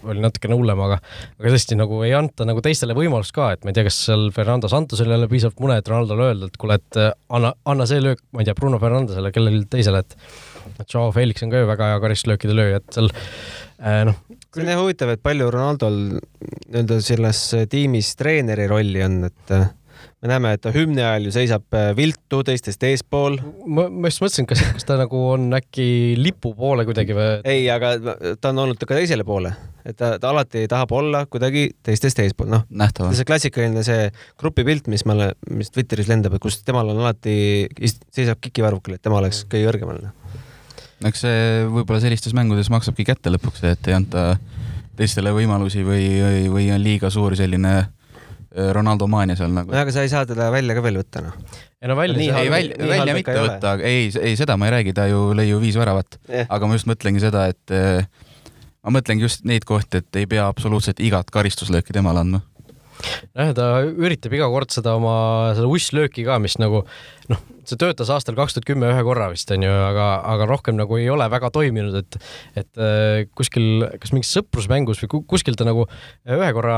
oli natukene hullem, aga aga tõesti nagu ei anta nagu teistele võimalust ka, et ma ei tea, kas seal Fernando Santosel ei ole piisavalt mune, et Ronaldole öelda, et kuule, et äh, anna, anna see löök, ma ei tea, Bruno Fernandesele, kellelegi teisele, et Joao Felix on ka ju väga hea karistuslöökide lööja, et seal äh, noh, see on jah huvitav, et palju Ronaldol nii-öelda selles tiimis treeneri rolli on, et äh, me näeme, et ta hümni ajal ju seisab äh, viltu teistest eespool. ma, ma just mõtlesin, kas, kas ta nagu on äkki lipu poole kuidagi või ei, aga ta on olnud ka teisele poole, et ta, ta alati tahab olla kuidagi teistest eespool, noh. nähtavalt. see klassikaline see grupipilt, mis meile, mis Twitteris lendab, et kus temal on alati, seisab kikivarvukil, et tema oleks kõige kõrgemal. noh. eks see võib-olla sellistes mängudes maksabki kätte lõpuks, et ei anta teistele võimalusi või, või, või on liiga suur selline äh, Ronaldo maania seal nagu. aga sa ei saa teda välja ka veel võtta, noh. ei no välja ei välja, nii välja mitte võtta, ei, ei seda ma ei räägi, ta ju lõi ju viis väravat, jah, aga ma just mõtlengi seda, et äh, ma mõtlengi just neid kohti, et ei pea absoluutselt igat karistuslööki temale andma. Nojah, ta üritab iga kord seda oma, seda usslööki ka, mis nagu noh, see töötas aastal kaks tuhat kümme ühe korra vist onju, aga, aga rohkem nagu ei ole väga toiminud, et et äh, kuskil, kas mingis sõprusmängus või kuskil ta nagu ühe korra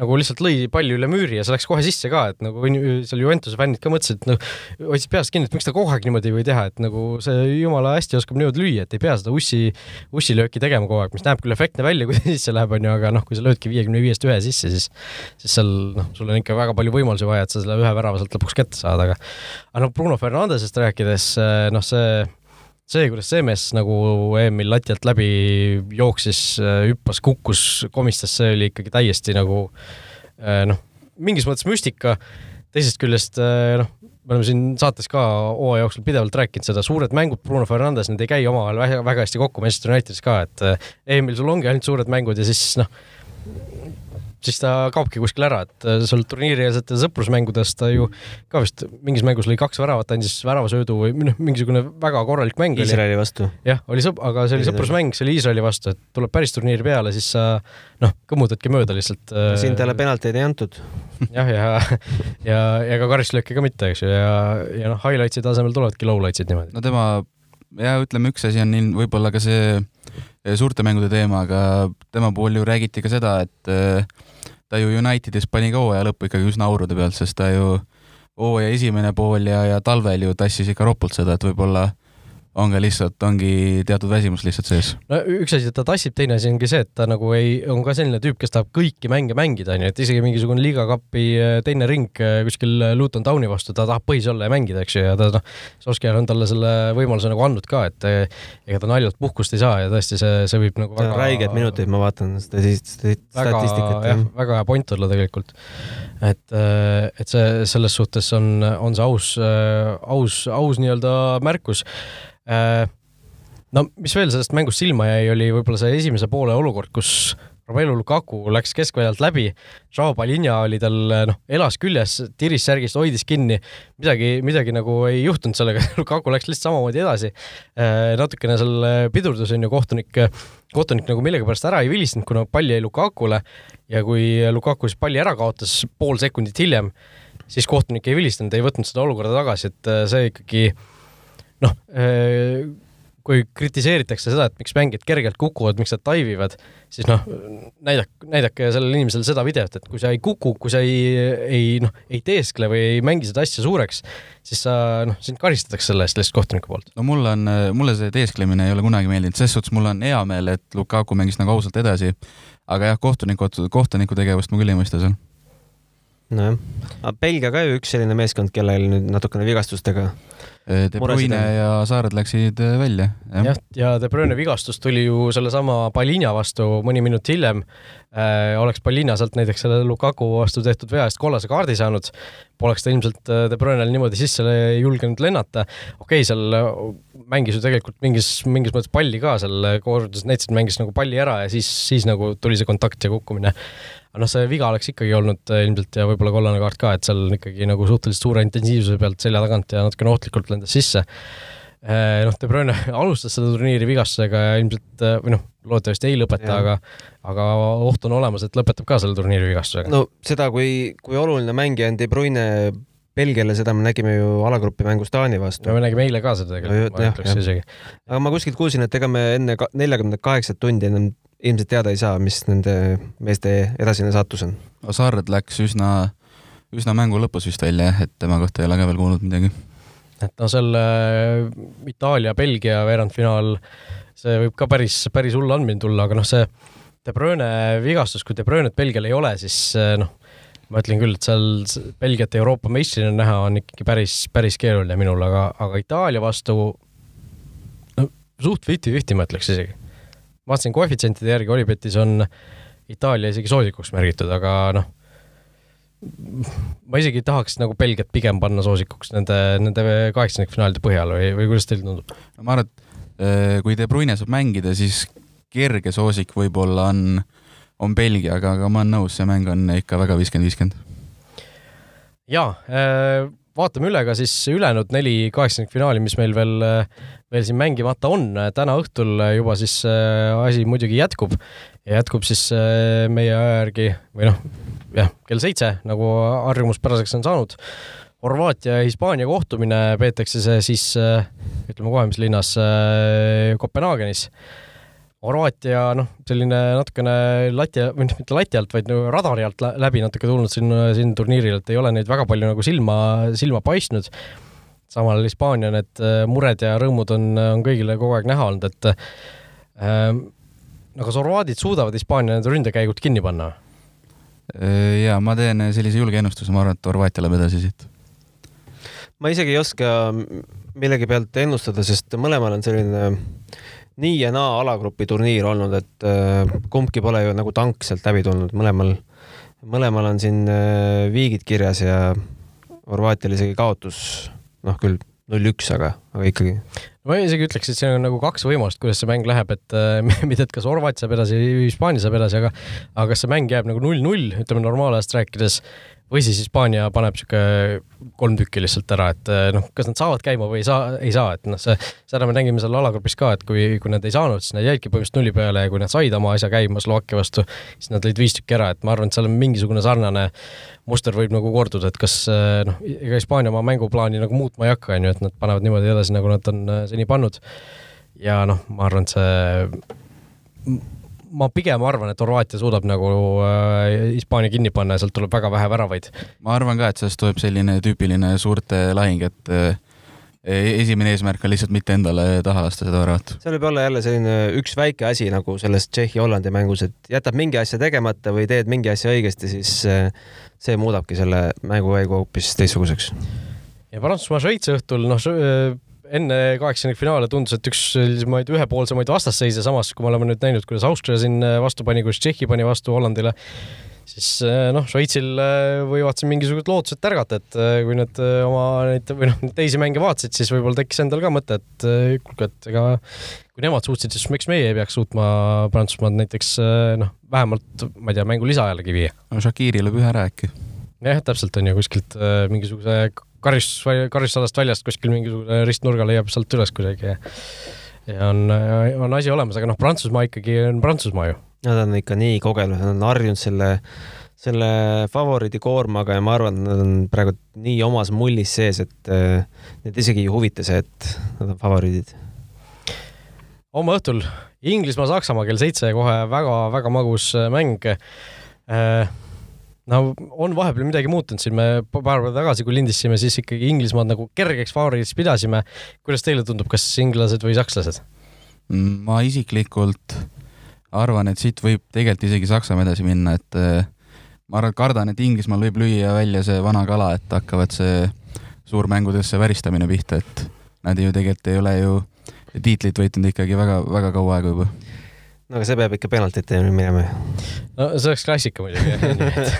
nagu lihtsalt lõi palli üle müüri ja see läks kohe sisse ka, et nagu seal Juventuse fännid ka mõtlesid, et noh, hoidsid peast kinni, et miks ta kogu aeg niimoodi ei või teha, et nagu see jumala hästi oskab niimoodi lüüa, et ei pea seda ussi, ussilööki tegema kogu aeg, mis näeb küll efektne välja, kui ta sisse läheb, onju, aga noh, kui sa löödki viiekümne viiest ühe sisse, siis siis seal noh, sul on ikka väga palju võimalusi vaja, et sa selle ühe värava sealt lõpuks kätte saad, aga aga noh, Bruno Fernandesest rääkides, eh, noh, see, see, kuidas see mees nagu EM-il lati alt läbi jooksis, eh, hüppas, kukkus, komistas, see oli ikkagi täiesti nagu eh, noh, mingis mõttes müstika, teisest küljest noh, me oleme siin saates ka hooaja jooksul pidevalt rääkinud seda, suured mängud, Bruno Fernandes, need ei käi omavahel väga, väga hästi kokku Manchester Unitedis ka, et EM-il sul ongi ainult suured mängud ja siis noh, siis ta kaobki kuskil ära, et äh, seal turniirieelsete sõprusmängudes ta ju ka vist mingis mängus lõi kaks väravat, andis väravasöödu või noh, mingisugune väga korralik mäng oli. Iisraeli vastu. jah, oli sõp-, aga see oli sõprusmäng, see oli Iisraeli vastu, et tuleb päris turniir peale, siis sa noh, kõmmutadki mööda lihtsalt. siin talle penalteid ei antud. jah, ja, ja, ja, ja ka karistuslööke ka mitte, eks ju, ja, ja noh, highlights'i tasemel tulevadki lowlights'id niimoodi. no tema, ja ütleme, üks asi on võib-olla ka see suurte mängude teema, aga tema puhul ju räägiti ka seda, et ta ju Unitedis pani ka hooaja lõppu ikkagi üsna aurude pealt, sest ta ju hooaja esimene pool ja, ja talvel ju tassis ikka ropult seda, et võib-olla on ka lihtsalt, ongi teatud väsimus lihtsalt sees. no üks asi, et ta tassib, teine asi ongi see, et ta nagu ei, on ka selline tüüp, kes tahab kõiki mänge mängida, onju, et isegi mingisugune liiga kapi äh, teine ring äh, kuskil äh, Luton Towni vastu, ta tahab põhis olla ja mängida, eks ju, ja ta noh, Solskjaer on talle selle võimaluse nagu andnud ka, et ega ta naljalt puhkust ei saa ja tõesti, see, see võib nagu väga räiged minutid, ma vaatan seda statistikat. jah, väga hea point olla tegelikult. et, et see, selles suhtes on, on see aus, aus, aus nii-öelda märkus no mis veel sellest mängust silma jäi, oli võib-olla see esimese poole olukord, kus Romelu Lukaku läks keskväljalt läbi, Joao Palinha oli tal noh, elas küljes, tiris särgist, hoidis kinni, midagi, midagi nagu ei juhtunud sellega Lukaku läks lihtsalt samamoodi edasi. Äh, natukene seal pidurdus on ju kohtunik, kohtunik nagu millegipärast ära ei vilistanud, kuna pall jäi Lukakule. Ja kui Lukaku siis palli ära kaotas pool sekundit hiljem, siis kohtunik ei vilistanud, ei võtnud seda olukorda tagasi, et äh, see ikkagi noh, äh, kui kritiseeritakse seda, et miks mängijad kergelt kukuvad, miks nad taivivad, siis noh, näidake, näidake sellele inimesele seda videot, et kui sa ei kuku, kui sa ei, ei noh, ei teeskle või ei mängi seda asja suureks, siis sa noh, sind karistatakse selle eest lihtsalt kohtuniku poolt. no mul on, mulle see teesklemine ei ole kunagi meeldinud, selles suhtes mul on hea meel, et Lukaku mängis nagu ausalt edasi, aga jah, kohtuniku, kohtuniku tegevust ma küll ei mõista seal nojah, aga Belgia ka ju üks selline meeskond, kellel nüüd natukene vigastustega De Bruyne ja Saared läksid äh, välja. jah, ja De Bruyne vigastus tuli ju sellesama Palina vastu mõni minut hiljem äh,. oleks Palina sealt näiteks selle Lukaku vastu tehtud vea eest kollase kaardi saanud, poleks ta ilmselt äh, De Bruyne'l niimoodi sisse julgenud lennata. okei okay,, seal äh, mängis ju tegelikult mingis, mingis mõttes palli ka seal, kordas näitasid, mängis nagu palli ära ja siis, siis nagu tuli see kontakt ja kukkumine aga noh, see viga oleks ikkagi olnud äh, ilmselt ja võib-olla kollane kaart ka, et seal ikkagi nagu suhteliselt suure intensiivsuse pealt selja tagant ja natukene ohtlikult lendas sisse. Äh, noh, De Bruyne alustas seda turniiri vigastusega ja ilmselt äh, või noh, loodetavasti ei lõpeta, aga aga oht on olemas, et lõpetab ka selle turniiri vigastusega. no seda, kui, kui oluline mängija on De Bruyne Belgiale, seda me nägime ju alagrupi mängus Taani vastu. me nägime eile ka seda tegelikult, ma ütleks isegi. aga ma kuskilt kuulsin, et ega me enne neljakümne kaheksat tundi ennem ilmselt teada ei saa, mis nende meeste edasine saatus on. Saared läks üsna, üsna mängu lõpus vist välja jah, et tema kohta ei ole ka veel kuulnud midagi. et no selle Itaalia-Belgia veerandfinaal, see võib ka päris, päris hull andmine tulla, aga noh, see De Bruyne vigastus, kui De Bruyne't Belgial ei ole, siis noh, ma ütlen küll, et seal Belgiat Euroopa meistrina näha on ikkagi päris, päris keeruline minul, aga, aga Itaalia vastu no, suht fifty-fifty ma ütleks isegi vaatasin koefitsientide järgi, Olipetis on Itaalia isegi soosikuks märgitud, aga noh, ma isegi tahaks nagu Belgiat pigem panna soosikuks nende, nende kaheksandikfinaalide põhjal või, või kuidas teile tundub? ma arvan, et äh, kui De Bruyne saab mängida, siis kerge soosik võib-olla on, on Belgia, aga, aga ma olen nõus, see mäng on ikka väga viiskümmend, viiskümmend. jaa äh,, vaatame üle ka siis ülejäänud neli kaheksandikfinaali, mis meil veel, veel siin mängimata on. täna õhtul juba siis asi muidugi jätkub ja jätkub siis meie aja järgi või noh, jah, kell seitse, nagu harjumuspäraseks on saanud. Horvaatia ja Hispaania kohtumine peetakse see siis ütleme kohe, mis linnas, Kopenhaagenis Horvaatia noh, selline natukene lati, või noh, mitte lati alt, vaid nagu radari alt läbi natuke tulnud siin, siin turniiril, et ei ole neid väga palju nagu silma, silma paistnud. samal Hispaania need äh, mured ja rõõmud on, on kõigile kogu aeg näha olnud, et ähm, no kas horvaadid suudavad Hispaania need ründekäigud kinni panna? Äh, jaa, ma teen sellise julge ennustuse, ma arvan, et Horvaatia läheb edasi siit. ma isegi ei oska millegi pealt ennustada, sest mõlemal on selline nii ja naa alagrupi turniir olnud, et äh, kumbki pole ju nagu tank sealt läbi tulnud, mõlemal, mõlemal on siin äh, viigid kirjas ja Horvaatial isegi kaotus, noh küll null-üks, aga, aga ikkagi. ma isegi ütleks, et siin on nagu kaks võimalust, kuidas see mäng läheb, et äh, mitte, et kas Horvaatia saab edasi, Hispaania saab edasi, aga aga kas see mäng jääb nagu null-null, ütleme normaalajast rääkides, või siis Hispaania paneb niisugune kolm tükki lihtsalt ära, et eh, noh, kas nad saavad käima või ei saa, ei saa, et noh, see, seda me nägime seal alagrupis ka, et kui, kui nad ei saanud, siis nad jäidki põhimõtteliselt nulli peale ja kui nad said oma asja käima Slovakkia vastu, siis nad lõid viis tükki ära, et ma arvan, et seal on mingisugune sarnane muster võib nagu korduda, et kas eh, noh, ega Hispaania oma mänguplaani nagu muutma ei hakka, on ju, et nad panevad niimoodi edasi, nagu nad on eh, seni pannud. ja noh, ma arvan, et see ma pigem arvan, et Horvaatia suudab nagu äh, Hispaania äh, kinni panna ja sealt tuleb väga vähe väravaid. ma arvan ka, et sellest tuleb selline tüüpiline suurte lahing, et äh, esimene eesmärk on lihtsalt mitte endale taha lasta seda väravat. seal võib olla jälle selline üks väike asi nagu selles Tšehhi-Hollandi mängus, et jätab mingi asja tegemata või teed mingi asja õigesti, siis äh, see muudabki selle mängukäigu hoopis teistsuguseks. ja Prantsusmaa-Šveitsi õhtul, noh, enne kaheksandikfinaale tundus, et üks sellisemaid ühepoolsemaid vastasseise, samas kui me oleme nüüd näinud, kuidas Austria siin äh, vastu pani, kuidas Tšehhi pani vastu Hollandile, siis äh, noh, Šveitsil äh, võivad siin mingisugused lootused tärgata, et kui nad oma neid või noh, teisi mänge vaatasid, siis võib-olla tekkis endal ka mõte, et kuulge, et ega kui nemad suutsid, siis miks meie ei peaks suutma Prantsusmaad näiteks noh, vähemalt ma ei tea, mängu lisaajale viia. no Shakiri lööb ühe ära äkki. jah, täpselt on ju kuskilt mingisuguse karistus, karistusalast väljast kuskil mingisugune ristnurga leiab sealt üles kuidagi ja ja on, on asi olemas, aga noh, Prantsusmaa ikkagi on Prantsusmaa ju. Nad on ikka nii kogenud, nad on harjunud selle, selle favoriidi koormaga ja ma arvan, et nad on praegu nii omas mullis sees, et äh, neid isegi ei huvita see, et nad on favoriidid. homme õhtul Inglismaa-Saksamaa kell seitse kohe väga-väga magus mäng äh, no on vahepeal midagi muutunud siin, me paar päeva tagasi, kui lindistasime, siis ikkagi Inglismaad nagu kergeks favoriidiks pidasime. kuidas teile tundub, kas inglased või sakslased? Ma isiklikult arvan, et siit võib tegelikult isegi Saksamaa edasi minna, et eh, ma arvan, kardan, et Inglismaal võib lüüa välja see vana kala, et hakkavad see suurmängudesse väristamine pihta, et nad ju tegelikult ei ole ju tiitlit võitnud ikkagi väga-väga kaua aega juba no aga see peab ikka penaltite minema. no see oleks klassika muidugi et,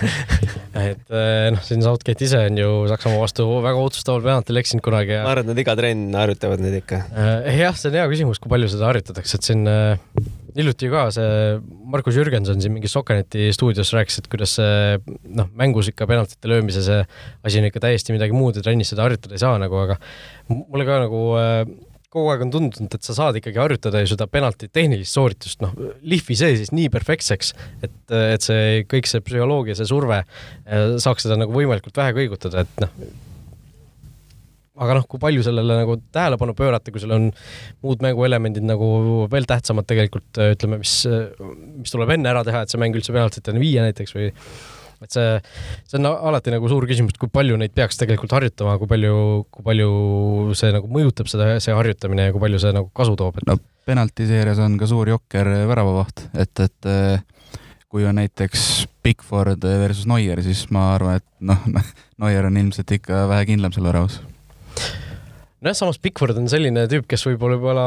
et eh, noh, siin Southgate ise on ju Saksamaa vastu väga otsustaval penaltil eksinud kunagi ja. ma arvan, et nad iga trenn harjutavad neid ikka. Eh, jah, see on hea küsimus, kui palju seda harjutatakse, et siin äh, hiljuti ka see Markus Jürgenson siin mingis Sokaneti stuudios rääkis, et kuidas see noh, mängus ikka penaltite löömise see asi on ikka täiesti midagi muud ja trennis seda harjutada ei saa nagu, aga mulle ka nagu äh, kogu aeg on tundunud, et sa saad ikkagi harjutada ju seda penalti tehnilist sooritust, noh, lihvi see siis nii perfektseks, et, et see kõik see psühholoogia, see surve eh, saaks seda nagu võimalikult vähe kõigutada, et noh, aga noh, kui palju sellele nagu tähelepanu pöörata, kui sul on muud mänguelemendid nagu veel tähtsamad tegelikult ütleme, mis, mis tuleb enne ära teha, et see mäng üldse penaltiteni viia näiteks või et see, see on alati nagu suur küsimus, et kui palju neid peaks tegelikult harjutama, kui palju, kui palju see nagu mõjutab seda, see harjutamine ja kui palju see nagu kasu toob et...? no penaltiseerias on ka suur jokker väravavaht, et, et eh, kui on näiteks Bigford versus Neuer, siis ma arvan, et noh, Neuer on ilmselt ikka vähe kindlam seal väravas nojah, samas Pickford on selline tüüp, kes võib-olla võib-olla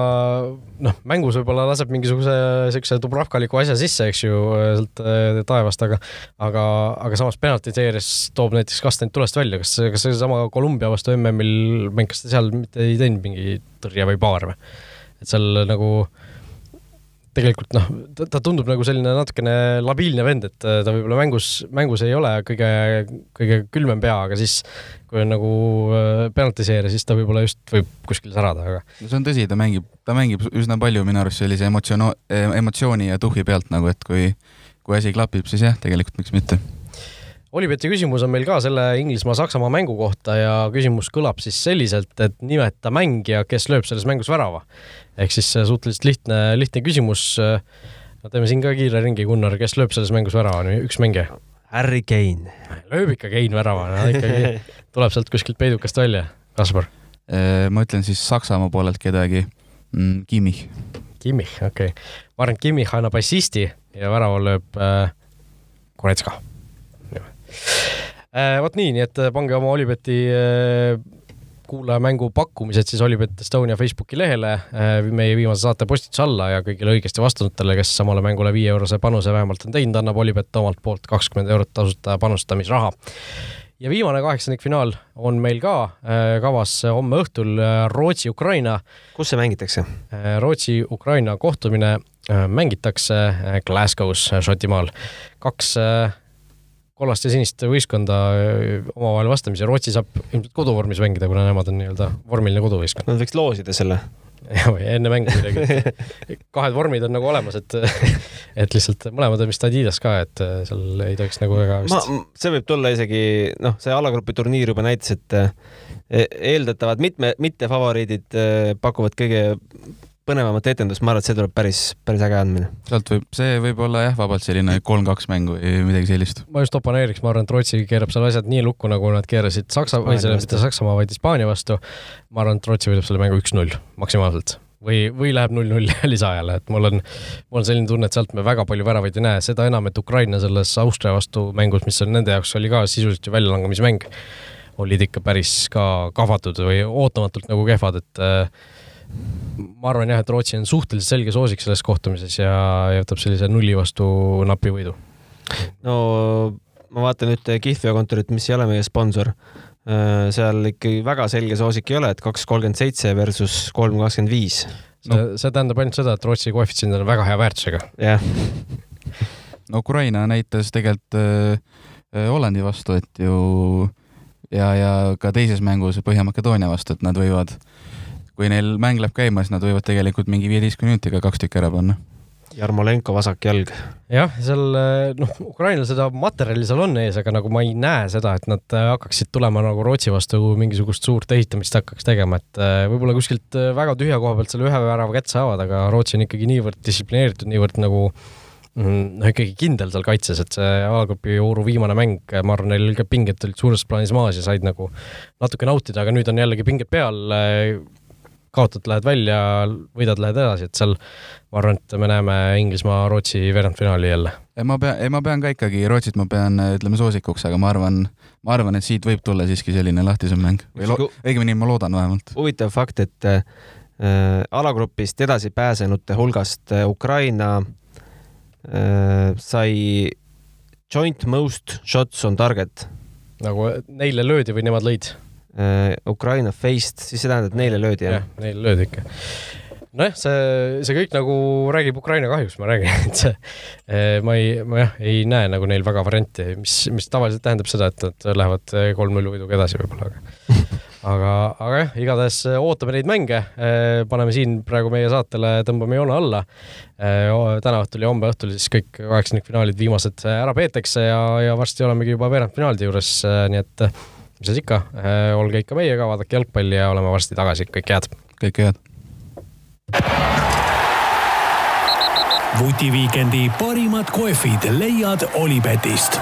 noh, mängus võib-olla laseb mingisuguse siukse dubravkaliku asja sisse, eks ju, sealt äh, taevast, aga aga, aga samas penaltiseerias toob näiteks kastanid tulest välja, kas, kas seesama Kolumbia vastu MM-il mäng, kas ta seal mitte ei teinud mingi tõrje või paar või? et seal nagu tegelikult noh, ta tundub nagu selline natukene labiilne vend, et ta võib-olla mängus, mängus ei ole kõige, kõige külmem pea, aga siis kui on nagu penaltiseeria, siis ta võib-olla just võib kuskil särada, aga. no see on tõsi, ta mängib, ta mängib üsna palju minu arust sellise emotsioon, emotsiooni ja tuhhi pealt nagu, et kui, kui asi klapib, siis jah, tegelikult miks mitte Olibeti küsimus on meil ka selle Inglismaa-Saksamaa mängu kohta ja küsimus kõlab siis selliselt, et nimeta mängija, kes lööb selles mängus värava. ehk siis suhteliselt lihtne, lihtne küsimus. no teeme siin ka kiire ringi, Gunnar, kes lööb selles mängus värava, üks mängija? Harry Kane. lööb ikka Kane värava, no ikkagi tuleb sealt kuskilt peidukast välja. Kaspar? Äh, ma ütlen siis Saksamaa poolelt kedagi mm,, Kimmich. Kimmich, okei okay.. ma arvan, et Kimmich annab assisti ja värava lööb äh, Koretska vot nii, nii et äh, pange oma Olibeti äh, kuulajamängu pakkumised siis Olibet Estonia Facebooki lehele meie viimase saate postituse alla ja kõigile õigesti vastanutele, kes samale mängule viie eurose panuse vähemalt on teinud, annab Olibet omalt poolt kakskümmend eurot tasuta panustamisraha. ja viimane kaheksandikfinaal on meil ka kavas homme õhtul Rootsi-Ukraina. kus see mängitakse? Rootsi-Ukraina kohtumine mängitakse Glasgow's Šotimaal. kaks kollast ja sinist võistkonda omavahel vastamisi, Rootsi saab ilmselt koduvormis mängida, kuna nemad on nii-öelda vormiline koduvõistkond. Nad võiks loosida selle. jah, või enne mängu midagi. kahed vormid on nagu olemas, et, et lihtsalt mõlemad on vist Adidas ka, et seal ei tohiks nagu väga vist... ma, see võib tulla isegi, noh, see alagrupi turniir juba näitas, et e, eeldatavad mitme, mittefavoriidid pakuvad kõige põnevamat etendust, ma arvan, et see tuleb päris, päris äge andmine. sealt võib, see võib olla jah, vabalt selline kolm-kaks mängu või midagi sellist. ma just oponeeriks, ma arvan, et Rootsi keerab seal asjad nii lukku, nagu nad keerasid Saksa, või selle mitte Saksamaa, vaid Hispaania vastu. ma arvan, et Rootsi võidab selle mängu üks-null maksimaalselt või, või läheb null-null lisaajale, et mul on, mul on selline tunne, et sealt me väga palju väravaid ei näe, seda enam, et Ukraina selles Austria vastu mängus, mis on nende jaoks oli ka sisuliselt ju väljalangamismäng, olid ikka päris ka kahvatud või ootamatult nagu kehvad, et äh, ma arvan jah, et Rootsi on suhteliselt selge soosik selles kohtumises ja, ja võtab sellise nulli vastu napi võidu. no ma vaatan nüüd Kihlveo kontorit, mis ei ole meie sponsor. Seal ikkagi väga selge soosik ei ole, et kaks kolmkümmend seitse versus kolm kakskümmend viis. see, see tähendab ainult seda, et Rootsi koefitsient on väga hea väärtusega. jah. no Ukraina näitas tegelikult Hollandi vastu, et ju ja, ja ka teises mängus Põhja-Makedoonia vastu, et nad võivad äh, kui neil mäng läheb käima, siis nad võivad tegelikult mingi viieteistkümne minutiga kaks tükki ära panna. Jarmolenko vasak jalg. jah, seal noh, Ukrainal seda materjali seal on ees, aga nagu ma ei näe seda, et nad hakkaksid tulema nagu Rootsi vastu mingisugust suurt ehitamist hakkaks tegema, et äh, võib-olla kuskilt väga tühja koha pealt selle ühe värava kätte saavad, aga Rootsi on ikkagi niivõrd distsiplineeritud, niivõrd nagu mm, noh, ikkagi kindel seal kaitses, et see A-grupi vooru viimane mäng, ma arvan, neil ka pinged olid suures plaanis maas ja said nagu natuke nautida, aga nüüd on jällegi pinged peal kaotad, lähed välja, võidad, lähed edasi, et seal ma arvan, et me näeme Inglismaa-Rootsi veerandfinaali jälle. ma pean, ei ma pean ka ikkagi Rootsit, ma pean ütleme soosikuks, aga ma arvan, ma arvan, et siit võib tulla siiski selline lahtisem mäng või lo-, õigemini ma loodan vähemalt. huvitav fakt, et äh, alagrupist edasi pääsenute hulgast äh, Ukraina äh, sai joint most shots on target. nagu neile löödi või nemad lõid? Äh, Ukraina faced, siis see tähendab, et neile löödi, jah? jah, neile löödi ikka. nojah, see, see kõik nagu räägib Ukraina kahjuks, ma räägin, et see, äh, ma ei, ma jah, ei näe nagu neil väga varianti, mis, mis tavaliselt tähendab seda, et nad lähevad äh, kolm-null võiduga edasi võib-olla, aga aga, aga jah, igatahes ootame neid mänge, paneme siin praegu meie saatele, tõmbame joone alla. täna õhtul ja homme õhtul siis kõik kaheksandikfinaalid viimased ära peetakse ja, ja varsti olemegi juba veerandfinaalide juures, nii et mis siis ikka, äh, olge ikka meiega, vaadake jalgpalli ja oleme varsti tagasi, kõike head! kõike head! vutiviikendi parimad kohvid leiad Olipetist